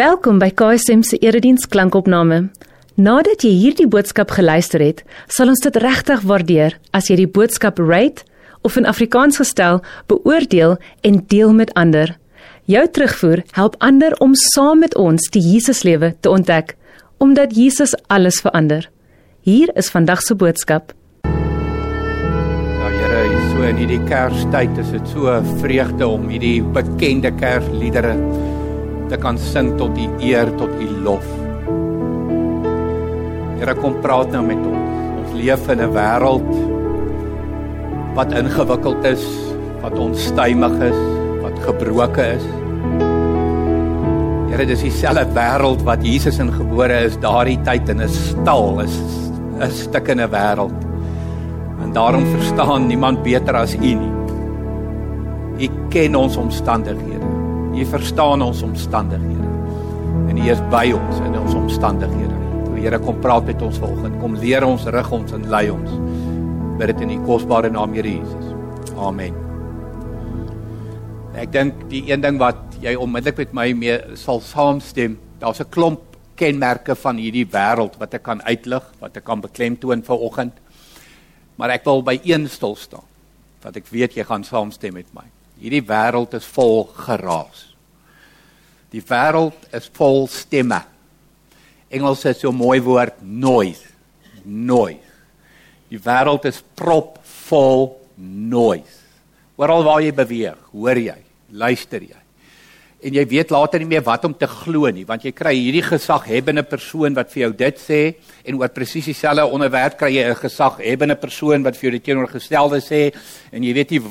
Welkom by KSM se erediens klankopname. Nadat jy hierdie boodskap geluister het, sal ons dit regtig waardeer as jy die boodskap rate of in Afrikaans gestel beoordeel en deel met ander. Jou terugvoer help ander om saam met ons die Jesuslewe te ontdek, omdat Jesus alles verander. Hier is vandag se boodskap. Ja Here, so in hierdie Kerstyd is dit so 'n vreugde om hierdie bekende Kersliedere te kan sing tot u eer, tot u lof. Here kom praat nou met ons. Ons leef in 'n wêreld wat ingewikkeld is, wat onstuimig is, wat gebroke is. Here, dis dieselfde wêreld wat Jesus in gebore is daardie tyd in 'n stal is 'n stuk in 'n wêreld. En daarom verstaan niemand beter as U nie. U ken ons omstandighede. U verstaan ons omstandighede. En U is by ons in ons omstandighede. O Here, kom praat met ons vanoggend. Kom leer ons, rig ons en lei ons. Bid dit in U kosbare naam, Here Jesus. Amen. Ek dink die een ding wat jy onmiddellik met my mee sal saamstem, daar's 'n klomp kenmerke van hierdie wêreld wat ek kan uitlig, wat ek kan beklemtoon vanoggend. Maar ek wil by een stil staan wat ek weet jy gaan saamstem met my. Hierdie wêreld is vol geraas. Die wêreld is vol stemme. Engels is so 'n mooi woord noise. Noise. Die wêreld is prop vol noise. Oral waar jy beweeg, hoor jy, luister jy. En jy weet later nie meer wat om te glo nie, want jy kry hierdie gesaghebende persoon wat vir jou dit sê en oor presies dieselfde onderwerp kry jy 'n gesaghebende persoon wat vir jou die teenoorgestelde sê en jy weet nie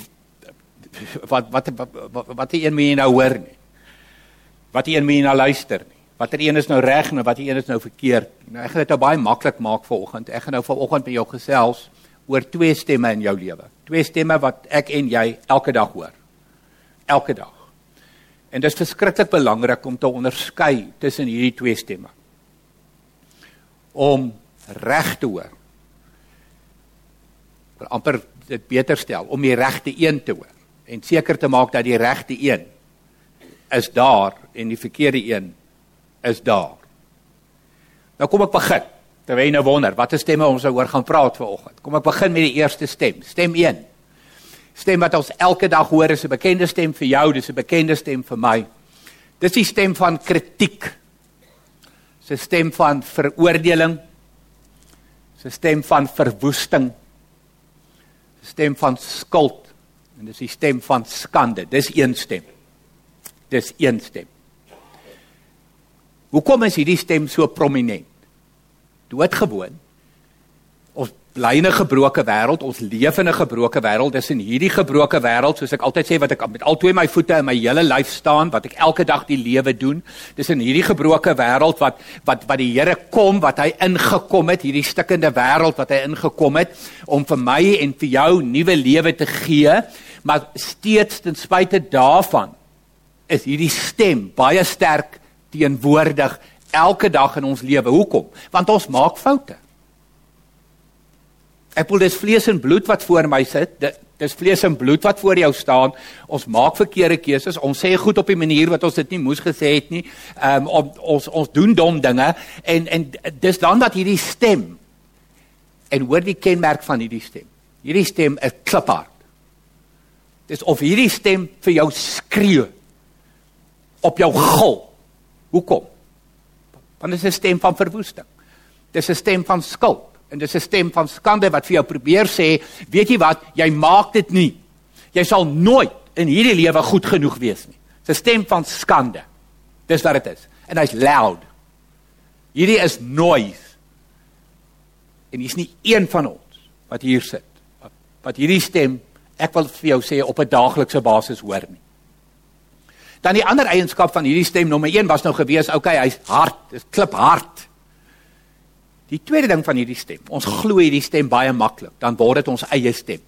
wat wat wat wat die een moet jy nou hoor nie. Wat die een moet jy nou luister nie. Watter een is nou reg en watter een is nou verkeerd. Nou ek gaan dit nou baie maklik maak vanoggend. Ek gaan nou vanoggend met jou gesels oor twee stemme in jou lewe. Twee stemme wat ek en jy elke dag hoor. Elke dag. En dit is verskriklik belangrik om te onderskei tussen hierdie twee stemme. Om reg te hoor. Vir amper dit beter stel om die regte een te hoor en seker te maak dat die regte een is daar en die verkeerde een is daar. Nou kom ek begin. Terwyl jy nou wonder, watter stemme ons nou oor gaan praat vanoggend. Kom ek begin met die eerste stem, stem 1. Stem wat ons elke dag hoor is 'n bekende stem vir jou, dis 'n bekende stem vir my. Dis die stem van kritiek. Dis 'n stem van veroordeling. Dis 'n stem van verwoesting. 'n Stem van skuld en dis die stem van skande. Dis een stem. Dis een stem. Hoekom is hierdie stem so prominent? Doodgewoon. Ons bly in 'n gebroke wêreld, ons leef in 'n gebroke wêreld. Dis in hierdie gebroke wêreld, soos ek altyd sê wat ek met al twee my voete in my hele lyf staan, wat ek elke dag die lewe doen. Dis in hierdie gebroke wêreld wat wat wat die Here kom, wat hy ingekom het, hierdie stikkende wêreld wat hy ingekom het om vir my en vir jou nuwe lewe te gee, maar steeds ten spyte daarvan is hierdie stem baie sterk teenwoordig elke dag in ons lewe. Hoekom? Want ons maak foute. Ek bedoel dis vlees en bloed wat voor my sit. Dis vlees en bloed wat voor jou staan. Ons maak verkeerde keuses. Ons sê goed op die manier wat ons dit nie moes gesê het nie. Ehm um, ons ons doen dom dinge en en dis dan dat hierdie stem en hoor die kenmerk van hierdie stem. Hierdie stem is kliphard. Dis of hierdie stem vir jou skree op jou gil. Hoekom? Want dit is 'n stem van verwoesting. Dis 'n stem van skuld en dis 'n stem van skande wat vir jou probeer sê, weet jy wat, jy maak dit nie. Jy sal nooit in hierdie lewe goed genoeg wees nie. Dis 'n stem van skande. Dis wat dit is. En hy's loud. Hierdie is noise. En hier's nie een van ons wat hier sit wat, wat hierdie stem ek wil vir jou sê op 'n daaglikse basis hoor nie. Dan die ander eienskap van hierdie stem nommer 1 was nou gewees, okay, hy's hard, dis kliphard. Die tweede ding van hierdie stem, ons glo hierdie stem baie maklik, dan word dit ons eie stem.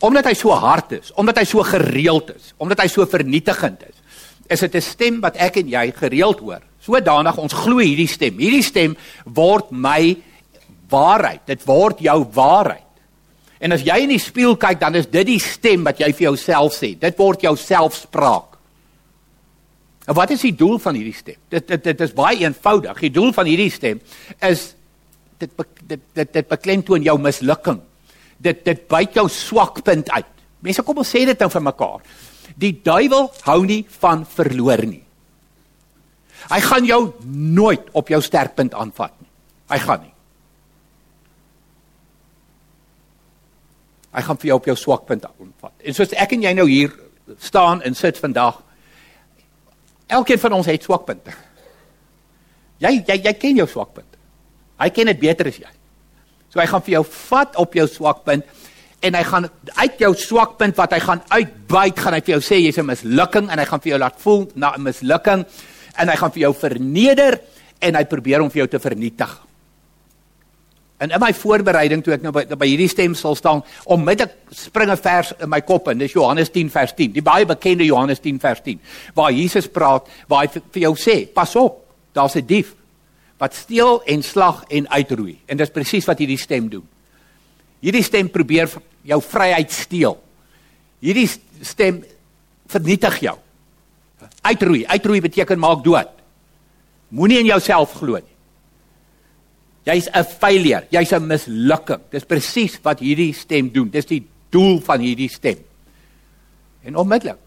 Omdat hy so hard is, omdat hy so gereeld is, omdat hy so vernietigend is, is dit 'n stem wat ek en jy gereeld hoor. Sodanig ons glo hierdie stem. Hierdie stem word my waarheid. Dit word jou waarheid. En as jy in die spieël kyk, dan is dit die stem wat jy vir jouself sê. Dit word jou selfspraak. En wat is die doel van hierdie stem? Dit dit dit is baie eenvoudig. Die doel van hierdie stem is dit dit dit dit beklemtoon jou mislukking. Dit dit byt jou swakpunt uit. Mense kom ons sê dit nou vir mekaar. Die duiwel hou nie van verloor nie. Hy gaan jou nooit op jou sterkpunt aanvat nie. Hy gaan nie. Hy gaan vir jou op jou swakpunt aanvat. En soos ek en jy nou hier staan en sit vandag, elkeen van ons het swakpunte. Jy jy jy ken jou swakpunt. Hy ken dit beter as jy. So hy gaan vir jou vat op jou swakpunt en hy gaan uit jou swakpunt wat hy gaan uitbuit, gaan hy vir jou sê jy's 'n mislukking en hy gaan vir jou laat voel na 'n mislukking en hy gaan vir jou verneder en hy probeer om vir jou te vernietig. En in my voorbereiding toe ek nou by, by hierdie stem sal staan, onmiddellik spring 'n vers in my kop en dis Johannes 10 vers 10. Die baie bekende Johannes 10 vers 10 waar Jesus praat, waar hy vir, vir jou sê, pas op, daar's 'n dief wat steel en slag en uitroei. En dis presies wat hierdie stem doen. Hierdie stem probeer jou vryheid steel. Hierdie stem vernietig jou. Uitroei, uitroei beteken maak dood. Moenie in jouself glo nie. Jy's 'n failure, jy's 'n mislukking. Dis presies wat hierdie stem doen. Dis die doel van hierdie stem. En onmiddellik,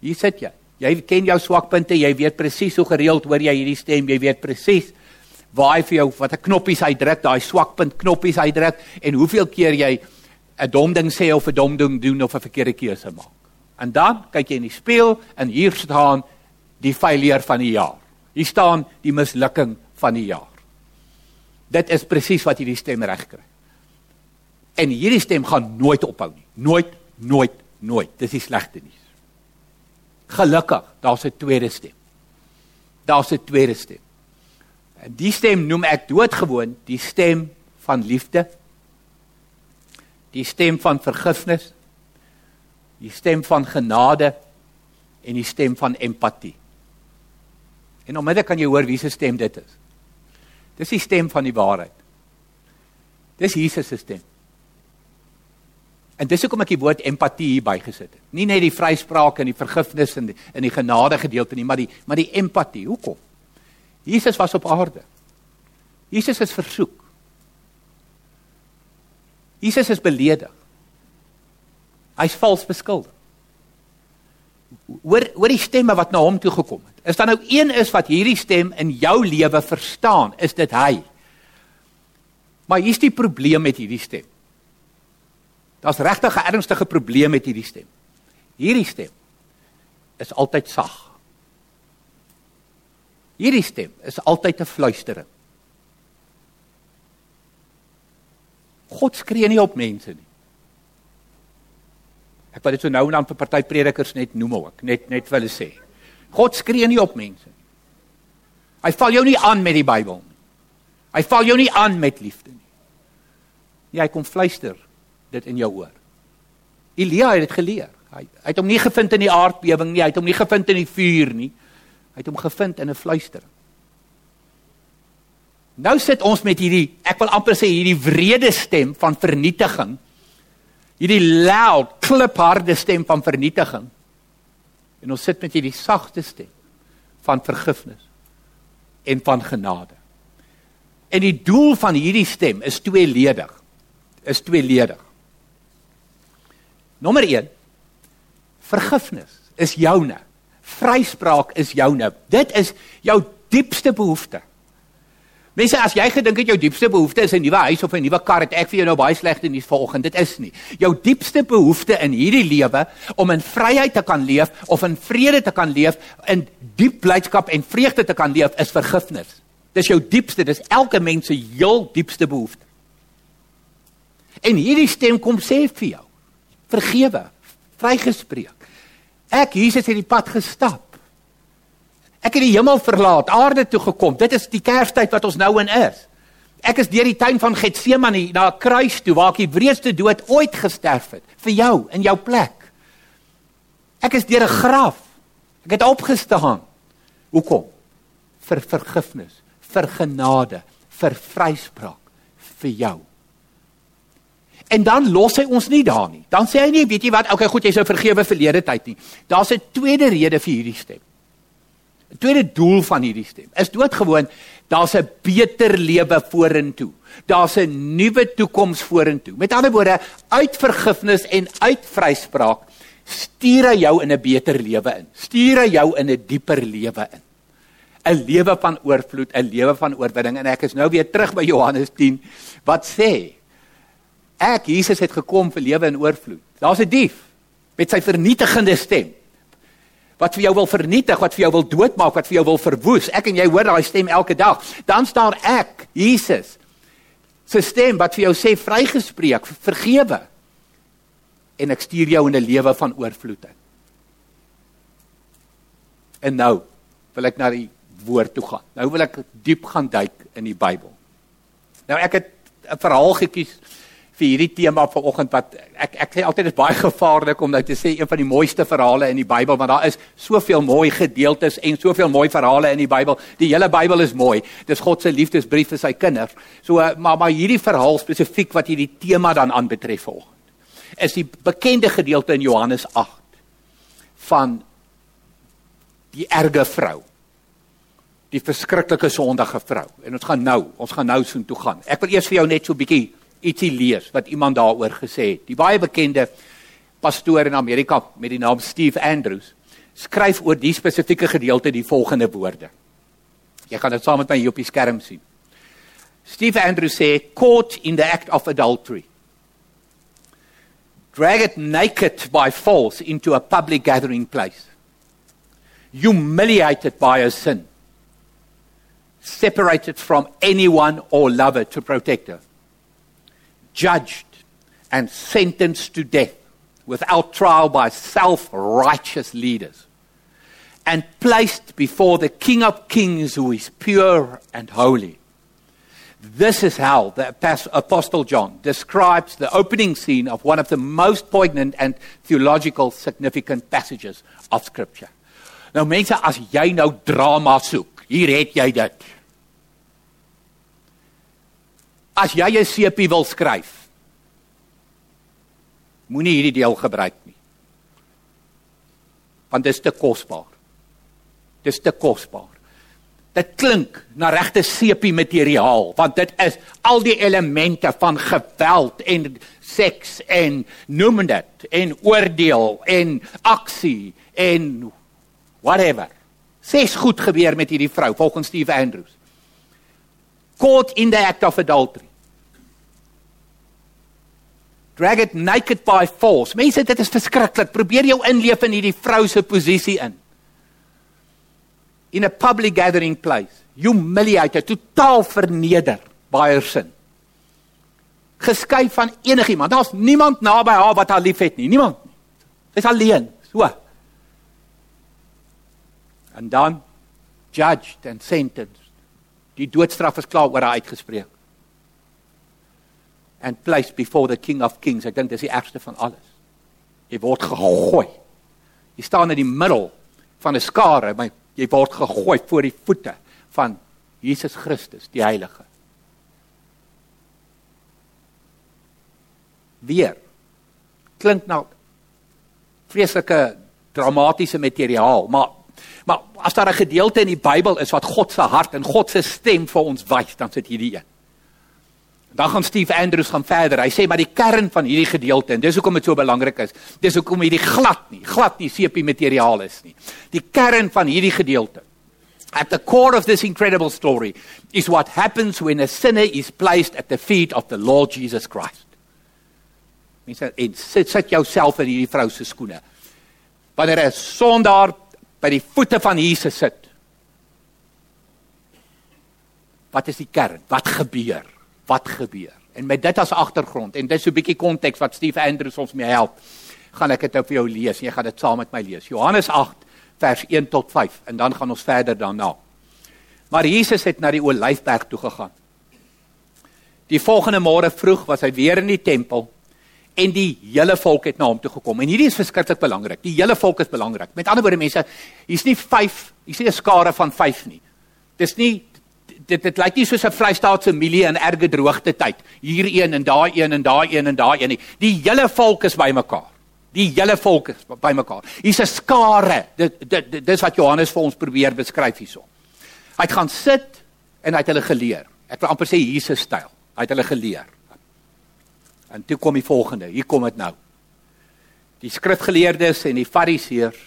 hier sit jy. Jy ken jou swakpunte, jy weet presies hoe gereeld hoor jy hierdie stem, jy weet presies waar hy vir jou wat 'n knoppies uitdruk, daai swakpunt knoppies uitdruk en hoeveel keer jy 'n dom ding sê of 'n dom ding doen of 'n verkeerde keuse maak. En dan kyk jy in die spieël en hier staan die failure van die jaar. Hier staan die mislukking van die jaar. Dit is presies wat hierdie stem reg kry. En hierdie stem gaan nooit ophou nie. Nooit, nooit, nooit. Dis die slegte nuus. Gelukkig, daar's 'n tweede stem. Daar's 'n tweede stem. En die stem noem ek doodgewoon die stem van liefde. Die stem van vergifnis. Die stem van genade en die stem van empatie. En onmiddellik kan jy hoor wie se stem dit is. Dis die stem van die waarheid. Dis Jesus se stem. En dis hoekom ek die woord empatie hier bygesit het. Nie net die vryspraak en die vergifnis en die in die genade gedeelte nie, maar die maar die empatie. Hoekom? Jesus was op aarde. Jesus is versoek. Jesus is beledig. Hy's vals beskuldig. Hoor hoor die stemme wat na hom toe gekom het. Is daar nou een is wat hierdie stem in jou lewe verstaan, is dit hy. Maar hier's die probleem met hierdie stem. Daar's regtig 'n ernstige probleem met hierdie stem. Hierdie stem is altyd sag. Hierdie stem is altyd 'n fluistering. God skree nie op mense nie. Ek wil dit so nou en dan vir party predikers net noem ook, net net vir hulle sê. God skree nie op mense nie. Hy val jou nie aan met die Bybel nie. Hy val jou nie aan met liefde nie. Nee, hy kom fluister dit in jou oor. Elia het dit geleer. Hy, hy het hom nie gevind in die aardbewing nie, hy het hom nie gevind in die vuur nie. Hy het hom gevind in 'n fluistering. Nou sit ons met hierdie, ek wil amper sê hierdie wrede stem van vernietiging. Hierdie loud, klipharde stem van vernietiging En ons sit met hierdie sagte stem van vergifnis en van genade. En die doel van hierdie stem is tweeledig. Is tweeledig. Nommer 1. Vergifnis is joune. Vryspraak is joune. Dit is jou diepste behoefte. Mense, as jy gedink het jou diepste behoefte is 'n nuwe huis of 'n nuwe kar, het ek vir jou nou baie slegte nuus vanoggend. Dit is nie. Jou diepste behoefte in hierdie lewe om in vryheid te kan leef of in vrede te kan leef, in diep blydskap en vreugde te kan leef, is vergifnis. Dis jou diepste, dis elke mens se heel diepste behoefte. En hierdie stem kom sê vir jou: Vergewe, vrygespreek. Ek Jesus het die pad gestap. Ek het die hemel verlaat, aarde toe gekom. Dit is die Kerstyd wat ons nou in is. Ek is deur die tuin van Getsemane na 'n kruis toe waar ek die wreedste dood ooit gesterf het vir jou in jou plek. Ek is deur 'n graf. Ek het opgestaan. Hoekom? Vir vergifnis, vir genade, vir vryspraak vir jou. En dan los hy ons nie daar nie. Dan sê hy nie, weet jy wat, okay, goed, jy sou vergewe verlede tyd nie. Daar's 'n tweede rede vir hierdie stem. Die tweede doel van hierdie stem is doodgewoon daar's 'n beter lewe vorentoe. Daar's 'n nuwe toekoms vorentoe. Met ander woorde, uit vergifnis en uit vryspraak stuur hy jou in 'n beter lewe in. Stuur hy jou in 'n dieper lewe in. 'n Lewe van oorvloed, 'n lewe van oorwinning en ek is nou weer terug by Johannes 10 wat sê ek Jesus het gekom vir lewe in oorvloed. Daar's 'n dief met sy vernietigende stem wat vir jou wil vernietig, wat vir jou wil doodmaak, wat vir jou wil verwoes. Ek en jy hoor daai stem elke dag. Dan staan ek, Jesus, se stem wat vir jou sê vrygespreek, vergewe. En ek stuur jou in 'n lewe van oorvloed in. En nou wil ek na die woord toe gaan. Nou wil ek diep gaan duik in die Bybel. Nou ek het 'n verhaal gekies vir hierdie tema vanoggend wat ek ek sê altyd is baie gevaarlik om nou te sê een van die mooiste verhale in die Bybel want daar is soveel mooi gedeeltes en soveel mooi verhale in die Bybel. Die hele Bybel is mooi. Dis God se liefdesbrief vir sy kinders. So maar maar hierdie verhaal spesifiek wat hierdie tema dan aanbetref vanoggend is die bekende gedeelte in Johannes 8 van die erge vrou die verskriklike sondige vrou en ons gaan nou ons gaan nou so toe gaan ek wil eers vir jou net so 'n bietjie ietsie lees wat iemand daaroor gesê het. Die baie bekende pastoor in Amerika met die naam Steve Andrews skryf oor die spesifieke gedeelte die volgende woorde. Jy kan dit saam met my hier op die skerm sien. Steve Andrews sê caught in the act of adultery. Dragged naked by force into a public gathering place. Humiliated by a sin. Separated from anyone or lover to protect her judged and sentenced to death without trial by self righteous leaders, and placed before the King of Kings who is pure and holy. This is how the Apostle John describes the opening scene of one of the most poignant and theological significant passages of Scripture. Nou mense, as jy nou drama soek, hier het jy dit. As jy 'n sepie wil skryf, moenie hierdie deel gebruik nie. Want dit is te kosbaar. Dit is te kosbaar. Dit klink na regte sepie materiaal, want dit is al die elemente van geweld en seks en noem dit en oordeel en aksie en whatever. Ses goed gebeur met hierdie vrou volgens Steve Andrews caught in the act of adultery. Drag it naked by force. Mense, dit is verskriklik. Probeer jou inleef in hierdie vrou se posisie in. In a public gathering place, humiliated, totaal verneder by her sin. Geskei van enigiemand. Daar's niemand naby haar wat haar liefhet nie. Niemand nie. Sy's alleen. So. En dan judged and sentenced Die doodstraf is klaar oor haar uitgespreek. And placed before the King of Kings. Ek dink dis die ergste van alles. Jy word gegooi. Jy staan in die middel van 'n skare, maar jy word gegooi voor die voete van Jesus Christus, die Heilige. Weer klink nou vreeslike dramatiese materiaal, maar Maar as daar 'n gedeelte in die Bybel is wat God se hart en God se stem vir ons wys, dan sit hierdie een. Dan gaan Steve Andrews gaan verder. Hy sê maar die kern van hierdie gedeelte en dis hoekom dit so belangrik is. Dis hoekom hierdie glad nie, glad nie sepie materiaal is nie. Die kern van hierdie gedeelte. At the core of this incredible story is what happens when a sinner is placed at the feet of the Lord Jesus Christ. Mense, sit sit jouself in hierdie vrou se skoene. Wanneer 'n sondaar by die voete van Jesus sit. Wat is die kern? Wat gebeur? Wat gebeur? En met dit as agtergrond en dit so 'n bietjie konteks wat Steve Andrews ons mee help, gaan ek dit nou vir jou lees. Jy gaan dit saam met my lees. Johannes 8 vers 1 tot 5 en dan gaan ons verder daarna. Maar Jesus het na die Olyfberg toe gegaan. Die volgende môre vroeg was hy weer in die tempel en die hele volk het na hom toe gekom. En hierdie is verskriklik belangrik. Die hele volk is belangrik. Met ander woorde mense, hier's nie 5, hier's nie 'n skare van 5 nie. Dis nie dit dit lyk nie soos 'n Vrystaatse familie in erge droogte tyd. Hier een en daai een en daai een en daai een nie. Die hele volk is bymekaar. Die hele volk is bymekaar. Hier's 'n skare. Dit dit dis wat Johannes vir ons probeer beskryf hierso. Hy het gaan sit en hy het hulle geleer. Ek wil amper sê Jesus styl. Hy het hulle geleer. En toe kom die volgende. Hier kom dit nou. Die skrifgeleerdes en die fariseërs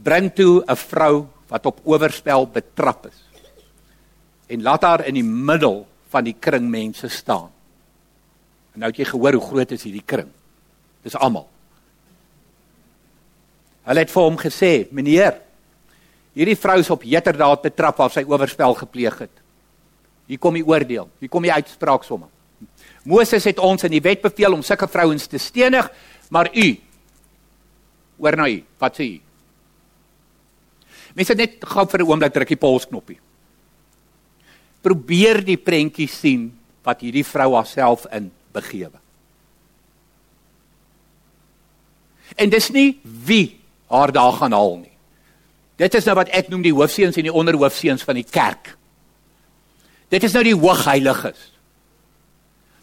bring toe 'n vrou wat op oorspel betrap is. En laat haar in die middel van die kring mense staan. En nou het jy gehoor hoe groot is hierdie kring. Dis almal. Hulle het vir hom gesê, "Meneer, hierdie vrou is op heterdaad betrap waar sy oorspel gepleeg het. Hier kom die oordeel. Hier kom die uitspraak sommer. Moses het ons in die wet beveel om sulke vrouens te stenig, maar u oor na u, wat sê u? Mense net gou vir 'n oomblik druk die polsknoppie. Probeer die prentjie sien wat hierdie vrou haarself in begewe. En dis nie wie haar daar gaan haal nie. Dit is nou wat ek noem die hoofseuns en die onderhoofseuns van die kerk. Dit is nou die hoogheiliges.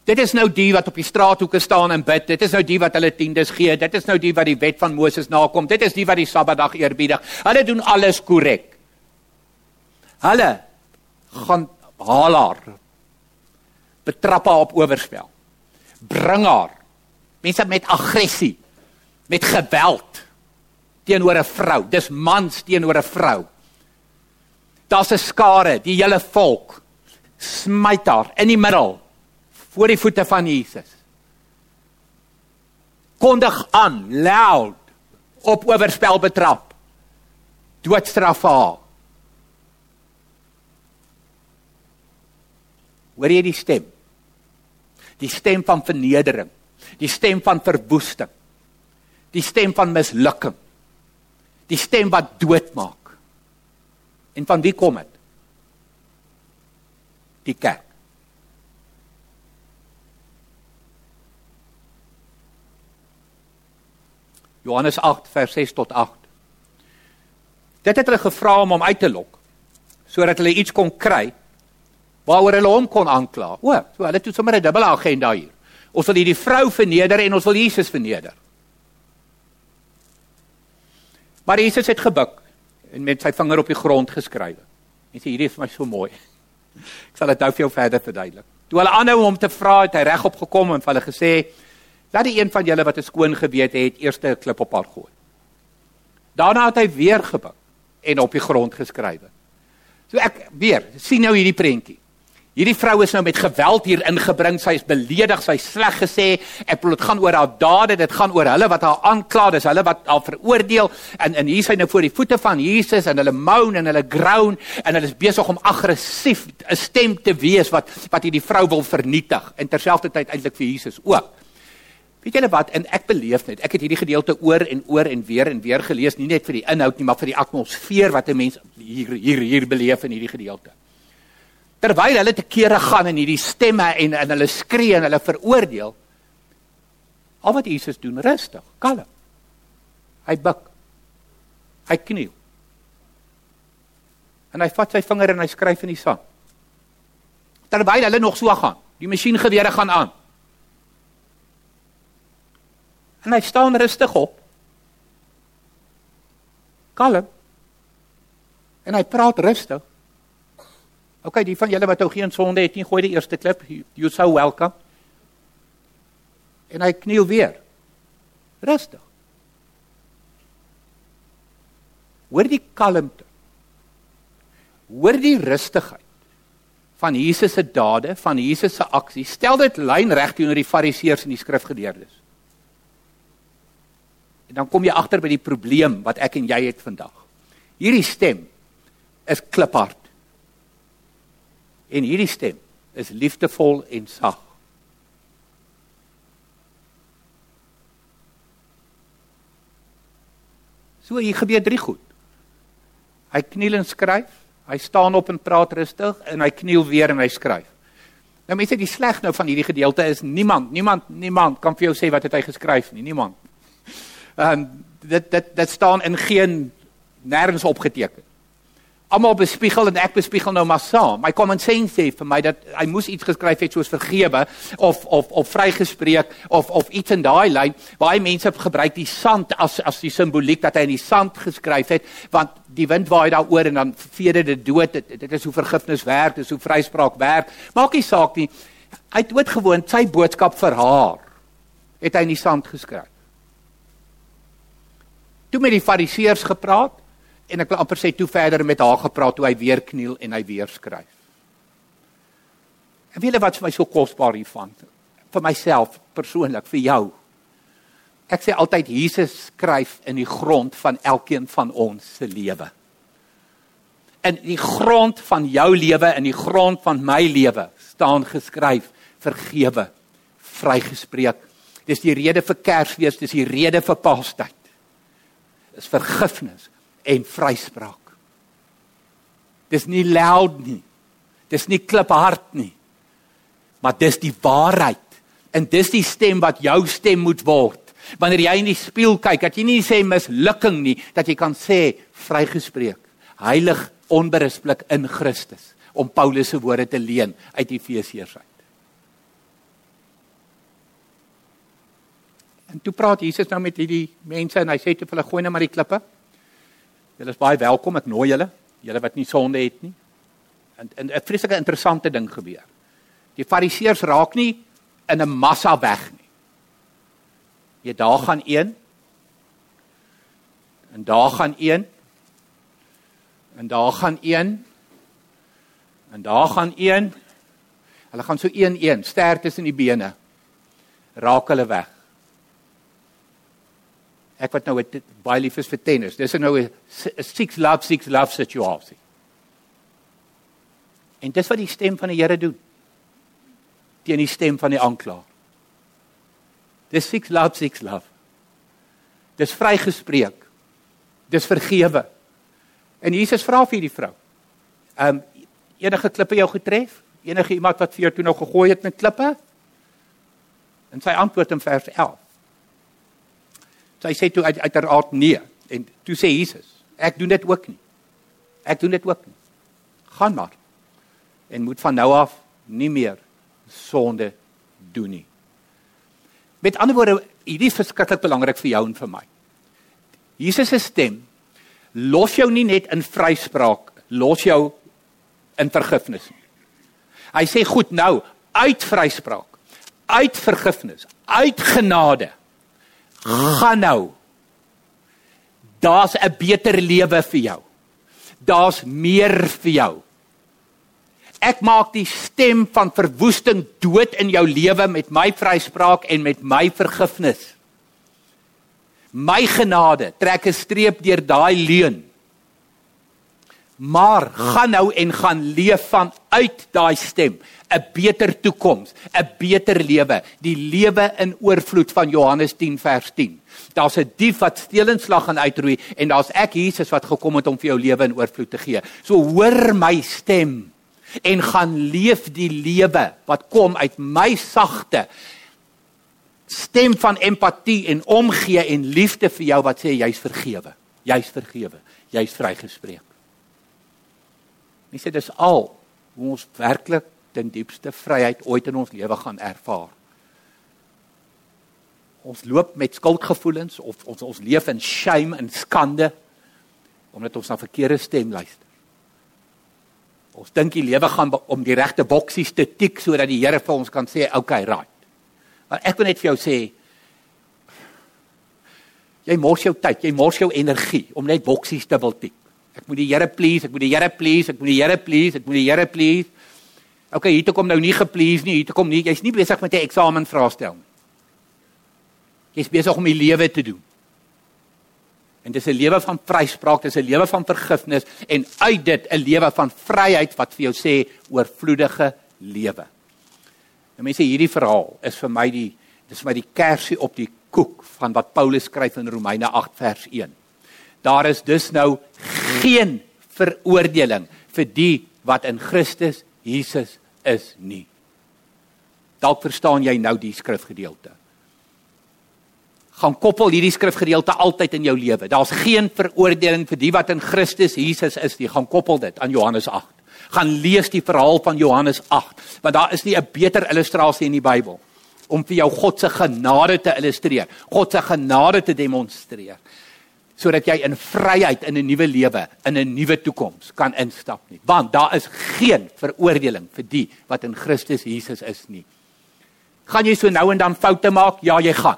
Dit is nou die wat op die straathoeke staan en bid. Dit is nou die wat hulle tiendes gee. Dit is nou die wat die wet van Moses nakom. Dit is die wat die Sabbatdag eerbiedig. Hulle doen alles korrek. Hulle gaan haal haar. Betrap haar op oorspel. Bring haar. Mense met aggressie met geweld teenoor 'n vrou. Dis mans teenoor 'n vrou. Daar's 'n skare, die hele volk smyt haar in die middel voor die voete van Jesus. Kondig aan, loud op oorspel betrap. Doodstraf haar. Hoor jy die stem? Die stem van vernedering, die stem van verwoesting die stem van mislukking. Die stem wat doodmaak. En van wie kom dit? Die kerk. Johannes 8 vers 6 tot 8. Dit het hulle gevra om hom uit te lok sodat hulle iets kon kry waaroor hulle hom kon aankla. O, so hulle het sommer 'n dubbele agenda hier. Ons wil hierdie vrou verneder en ons wil Jesus verneder. Maar Jesus het gebuk en met sy vinger op die grond geskryf. En sê hierdie is vir my so mooi. Ek sal dit nou vir jou verder verduidelik. Toe hulle aanhou om te vra, het hy regop gekom en vir hulle gesê: "Laat die een van julle wat 'n skoon gewete het, eers 'n klip op haar gooi." Daarna het hy weer gebuk en op die grond geskryf. So ek weer, sien nou hierdie prentjie. Hierdie vrou is nou met geweld hier ingebring. Sy is beledig, sy is sleg gesê. Ek bedoel dit gaan oor haar dade, dit gaan oor hulle wat haar aankla, dis hulle wat haar veroordeel. En en hier sy nou voor die voete van Jesus en hulle moan en hulle groan en hulle is besig om aggressief 'n stem te wees wat wat hierdie vrou wil vernietig en terselfdertyd eintlik vir Jesus ook. Weet julle wat? En ek beleef net, ek het hierdie gedeelte oor en oor en weer en weer gelees, nie net vir die inhoud nie, maar vir die atmosfeer wat 'n mens hier hier hier beleef in hierdie gedeelte. Terwyl hulle te kere gaan in hierdie stemme en en hulle skree en hulle veroordeel al wat Jesus doen rustig kalm. Hy buig hy kniel. En hy vat sy vinger en hy skryf in die sand. Terwyl hulle nog so gaan die masjiengewere gaan aan en hy staan rustig op kalm en hy praat rustig OK, die van julle wat ou geen sonde het nie, gooi die eerste klip. You so welcome. En hy kniel weer. Rustig. Hoor die kalmte. Hoor die rustigheid van Jesus se dade, van Jesus se aksie. Stel dit lynreg teenoor die fariseërs en die skrifgeleerdes. Dan kom jy agter by die probleem wat ek en jy het vandag. Hierdie stem is kliphard. En hierdie stem is liefdevol en sag. So hier gebeur drie goed. Hy kniel en skryf, hy staan op en praat rustig en hy kniel weer en hy skryf. Nou mense, die sleg nou van hierdie gedeelte is niemand, niemand, niemand kan vir jou sê wat het hy geskryf nie, niemand. Ehm um, dit dit dit staan in geen nêrens opgeteken. almal bespiegel en ek bespiegel nou maar saam. My common sense sê vir my dat hy moes iets geskryf het soos vergewe of of of vrygespreek of of iets in daai lyn hy mense gebruik die sand as as die simboliek dat hy in die sand geskryf het want die wind waai daaroor en dan vee dit dood. Dit, dit is hoe vergifnis werk, dit is hoe vryspraak werk. Maak nie saak nie. Hy het doodgewoon sy boodskap vir haar het hy in die sand geskryf. Toe met die fariseërs gepraat en ek wil amper sê toe verder met haar gepraat toe hy weer kniel en hy weer skryf. En weet jy wat vir my so kosbaar hiervan? Vir myself persoonlik, vir jou. Ek sê altyd Jesus skryf in die grond van elkeen van ons se lewe. In die grond van jou lewe, in die grond van my lewe staan geskryf vergewe, vrygespreek. Dis die rede vir Kersfees, dis die rede vir Paastyd. Is vergifnis en vryspraak. Dis nie loud nie. Dis nie kliphard nie. Maar dis die waarheid. En dis die stem wat jou stem moet word. Wanneer jy in die spieël kyk, dat jy nie sê mislukking nie, dat jy kan sê vrygespreek. Heilig onberispelik in Christus om Paulus se woorde te leen uit Efesiërs uit. En toe praat Jesus nou met hierdie mense en hy sê te hulle gooi net maar die klippe. Julle is baie welkom, ek nooi julle, julle wat nie sonde het nie. En 'n 'n vreeslike interessante ding gebeur. Die fariseërs raak nie in 'n massa weg nie. Jy daar gaan een. En daar gaan een. En daar gaan een. En daar gaan een. Hulle gaan so een een, ster tussen die bene. Raak hulle weg. Ek wat nou het, baie lief is vir tennis. Dis nou 'n six love six love situasie. En dis wat die stem van die Here doen. Teen die stem van die aanklaer. Dis six love six love. Dis vrygespreek. Dis vergewe. En Jesus vra vir die vrou. Ehm um, enige klippe jou getref? Enige iemand wat vir jou toe nou gegooi het met klippe? En sy antwoord in vers 11. Sy sê toe uit uiteraard nee en toe sê Jesus, ek doen dit ook nie. Ek doen dit ook nie. Gaan maar. En moet van nou af nie meer sonde doen nie. Met ander woorde, hierdie is verskriklik belangrik vir jou en vir my. Jesus se stem los jou nie net in vryspraak, los jou in vergifnis nie. Hy sê goed nou, uit vryspraak, uit vergifnis, uit genade gaan nou. Daar's 'n beter lewe vir jou. Daar's meer vir jou. Ek maak die stem van verwoesting dood in jou lewe met my vryspraak en met my vergifnis. My genade trek 'n streep deur daai leuen. Maar gaan nou en gaan leef vanuit daai stem. 'n beter toekoms, 'n beter lewe, die lewe in oorvloed van Johannes 10 vers 10. Daar's 'n dief wat steel en slag en uitroei en daar's ek Jesus wat gekom het om vir jou lewe in oorvloed te gee. So hoor my stem en gaan leef die lewe wat kom uit my sagte stem van empatie en omgee en liefde vir jou wat sê jy's vergewe. Jy's vergewe. Jy's vrygespreek. Mense, dis al hoe ons werklik ten diepste vryheid ooit in ons lewe gaan ervaar. Ons loop met skuldgevoelens of ons ons leef in shame en skande omdat ons na verkeerde stem luister. Ons dink die lewe gaan om die regte boksies te tik sodat die Here vir ons kan sê, "Oké, okay, right." Maar ek wil net vir jou sê jy mors jou tyd, jy mors jou energie om net boksies te wil tik. Ek moet die Here please, ek moet die Here please, ek moet die Here please, ek moet die Here please. Okay, hier toe kom nou nie geplease nie, hier toe kom nie, jy's nie besig met 'n eksamen vraestel nie. Jy's besig om die lewe te doen. En dis 'n lewe van vryspraak, dis 'n lewe van vergifnis en uit dit 'n lewe van vryheid wat vir jou sê oorvloedige lewe. Nou mense, hierdie verhaal is vir my die dis vir my die kersie op die koek van wat Paulus skryf in Romeine 8 vers 1. Daar is dus nou geen veroordeling vir die wat in Christus Jesus is nie. Dalk verstaan jy nou die skrifgedeelte. gaan koppel hierdie skrifgedeelte altyd in jou lewe. Daar's geen veroordeling vir die wat in Christus Jesus is nie. Gaan koppel dit aan Johannes 8. Gaan lees die verhaal van Johannes 8, want daar is nie 'n beter illustrasie in die Bybel om vir jou God se genade te illustreer, God se genade te demonstreer sodat jy in vryheid in 'n nuwe lewe, in 'n nuwe toekoms kan instap nie. Want daar is geen veroordeling vir die wat in Christus Jesus is nie. Gaan jy so nou en dan foute maak? Ja, jy gaan.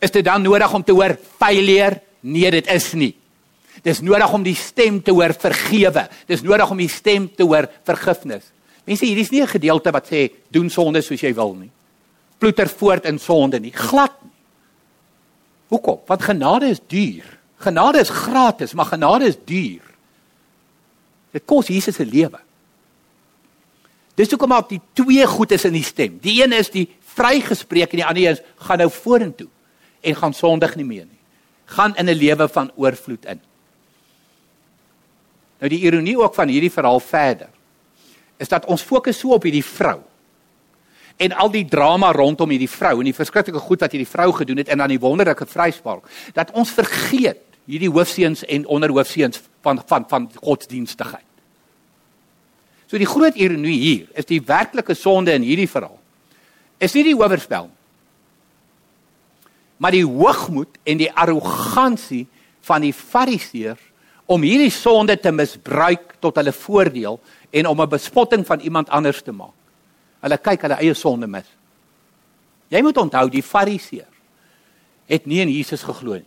Is dit dan nodig om te hoor failure? Nee, dit is nie. Dis nodig om die stem te hoor vergewe. Dis nodig om die stem te hoor vergifnis. Mense, hierdie is nie 'n gedeelte wat sê doen sonde soos jy wil nie. Ploeter voort in sonde nie. Glad nie. Hoekom? Want genade is duur. Genade is gratis, maar genade is duur. Dit kos Jesus se lewe. Dis hoekom maar die twee goed is in die stem. Die een is die vrygespreek en die ander is gaan nou vorentoe en gaan sondig nie meer nie. Gaan in 'n lewe van oorvloed in. Nou die ironie ook van hierdie verhaal verder is dat ons fokus so op hierdie vrou en al die drama rondom hierdie vrou en die verskriklike goed wat hierdie vrou gedoen het en dan die wonderlike vryspraak dat ons vergeet hierdie hoofseuns en onderhoofseuns van van van godsdienstigheid. So die groot ironie hier is die werklike sonde in hierdie verhaal is nie die oorspel maar die hoogmoed en die arrogansie van die fariseërs om hierdie sonde te misbruik tot hulle voordeel en om 'n bespotting van iemand anders te maak. Hulle kyk hulle eie sonde mis. Jy moet onthou die fariseërs het nie in Jesus geglo nie.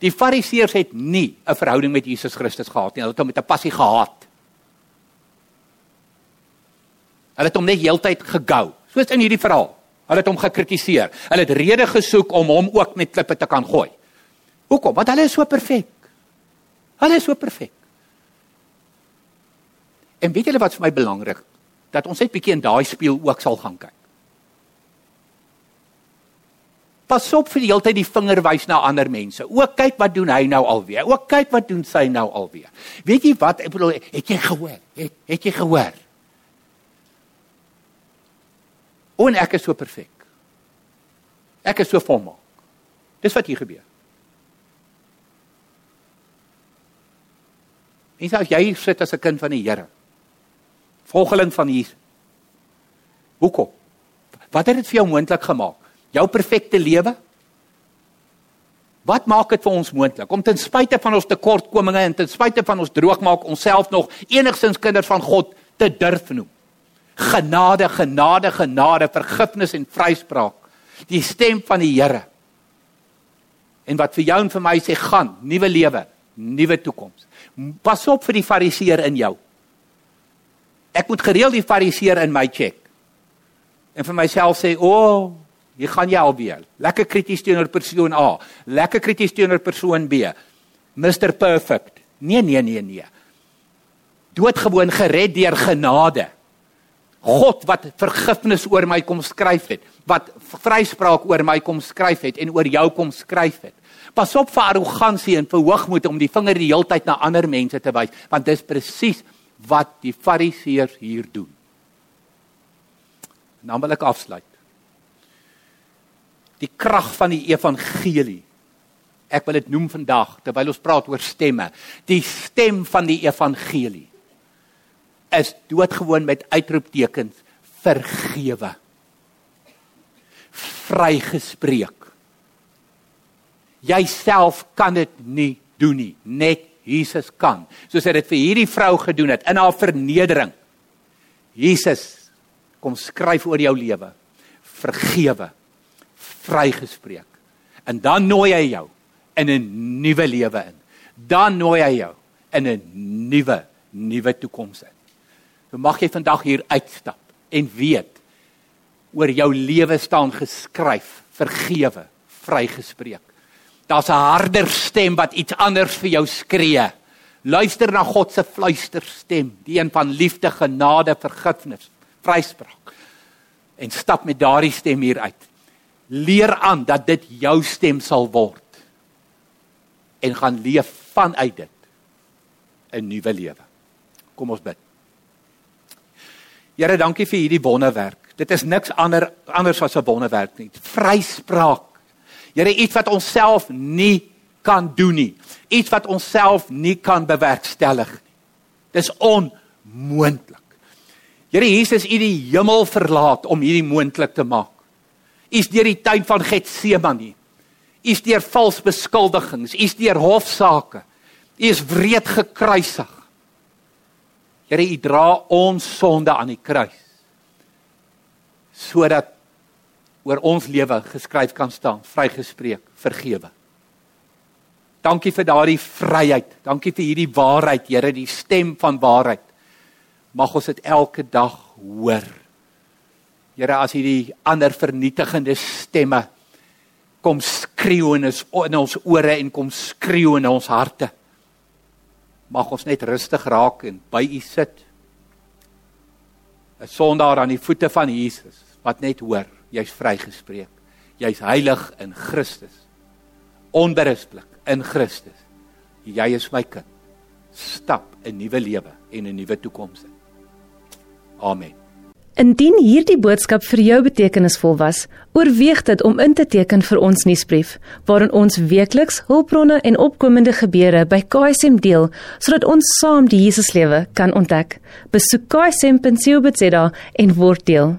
Die fariseërs het nie 'n verhouding met Jesus Christus gehad nie. Hulle het hom met 'n passie gehaat. Hulle het hom net heeltyd gegou, soos in hierdie verhaal. Hulle het hom gekritiseer. Hulle het redes gesoek om hom ook met klippe te kan gooi. Hoekom? Want hulle is so perfek. Hulle is so perfek. En weet julle wat vir my belangrik? Dat ons net bietjie in daai spieël ook sal gaan kyk. Pas op vir die hele tyd die vinger wys na ander mense. Ook kyk wat doen hy nou alweer. Ook kyk wat doen sy nou alweer. Weet jy wat? Ek bedoel, het jy gehoor? Het, het jy gehoor? En ek is so perfek. Ek is so volmaak. Dis wat hier gebeur. En sê as jy sit as 'n kind van die Here, volgeling van Jesus. Hoekom? Wat het dit vir jou moontlik gemaak? Jou perfekte lewe? Wat maak dit vir ons moontlik om ten spyte van ons tekortkominge en ten spyte van ons droogmaak onsself nog enigstens kinders van God te durf noem? Genade, genade, genade, vergifnis en vryspraak. Die stem van die Here. En wat vir jou en vir my sê gaan, nuwe lewe, nuwe toekoms. Pas op vir die fariseer in jou. Ek moet gereeld die fariseer in my check. En vir myself sê, "O, oh, hier gaan jy alweer. Lekker krities teenoor persoon A, lekker krities teenoor persoon B. Mr Perfect." Nee, nee, nee, nee. Doodgewoon gered deur genade. God wat vergifnis oor my kom skryf het, wat vryspraak oor my kom skryf het en oor jou kom skryf het. Pas op vir arrogansie en vir hoogmoed om die vinger die heeltyd na ander mense te wys, want dis presies wat die fariseërs hier doen. Nou wil ek afsluit. Die krag van die evangelie. Ek wil dit noem vandag terwyl ons praat oor stemme. Die stem van die evangelie is doodgewoon met uitroeptekens vergewe. Vrygespreek. Jouself kan dit nie doen nie, net Jesus kan. Soos hy dit vir hierdie vrou gedoen het in haar vernedering. Jesus kom skryf oor jou lewe. Vergewe. Vrygespreek. En dan nooi hy jou in 'n nuwe lewe in. Dan nooi hy jou in 'n nuwe nuwe toekoms in. So mag jy vandag hier uitstap en weet oor jou lewe staan geskryf, vergewe, vrygespreek. Daar's 'n harder stem wat iets anders vir jou skree. Luister na God se fluisterstem, die een van liefde, genade, vergifnis, vryspraak. En stap met daardie stem hier uit. Leer aan dat dit jou stem sal word. En gaan leef vanuit dit 'n nuwe lewe. Kom ons bid. Here, dankie vir hierdie wonderwerk. Dit is niks ander anders as 'n wonderwerk nie. Vryspraak. Here, iets wat ons self nie kan doen nie. Iets wat ons self nie kan bewerkstellig nie. Dis onmoontlik. Here Jesus, U die hemel verlaat om hierdie moontlik te maak. U is deur die tuin van Getsemane. U is deur vals beskuldigings, u is deur hofsaake. U is wreed gekruisig. Here, U dra ons sonde aan die kruis sodat oor ons lewe geskryf kan staan, vrygespreek, vergewe. Dankie vir daardie vryheid. Dankie vir hierdie waarheid, Here, die stem van waarheid. Mag ons dit elke dag hoor. Here, as hierdie ander vernietigende stemme kom skreeu in ons in ons ore en kom skreeu in ons harte. Mag ons net rustig raak en by U sit. 'n Sondaar aan die voete van Jesus wat net hoor, jy's vrygespreek. Jy's heilig in Christus. Onberispelik in Christus. Jy is my kind. Stap 'n nuwe lewe en 'n nuwe toekoms in. Amen. Indien hierdie boodskap vir jou betekenisvol was, oorweeg dit om in te teken vir ons nuusbrief, waarin ons weekliks hulpbronne en opkomende gebeure by KSM deel, sodat ons saam die Jesuslewe kan ontdek. Besoek ksm.co.za en word deel.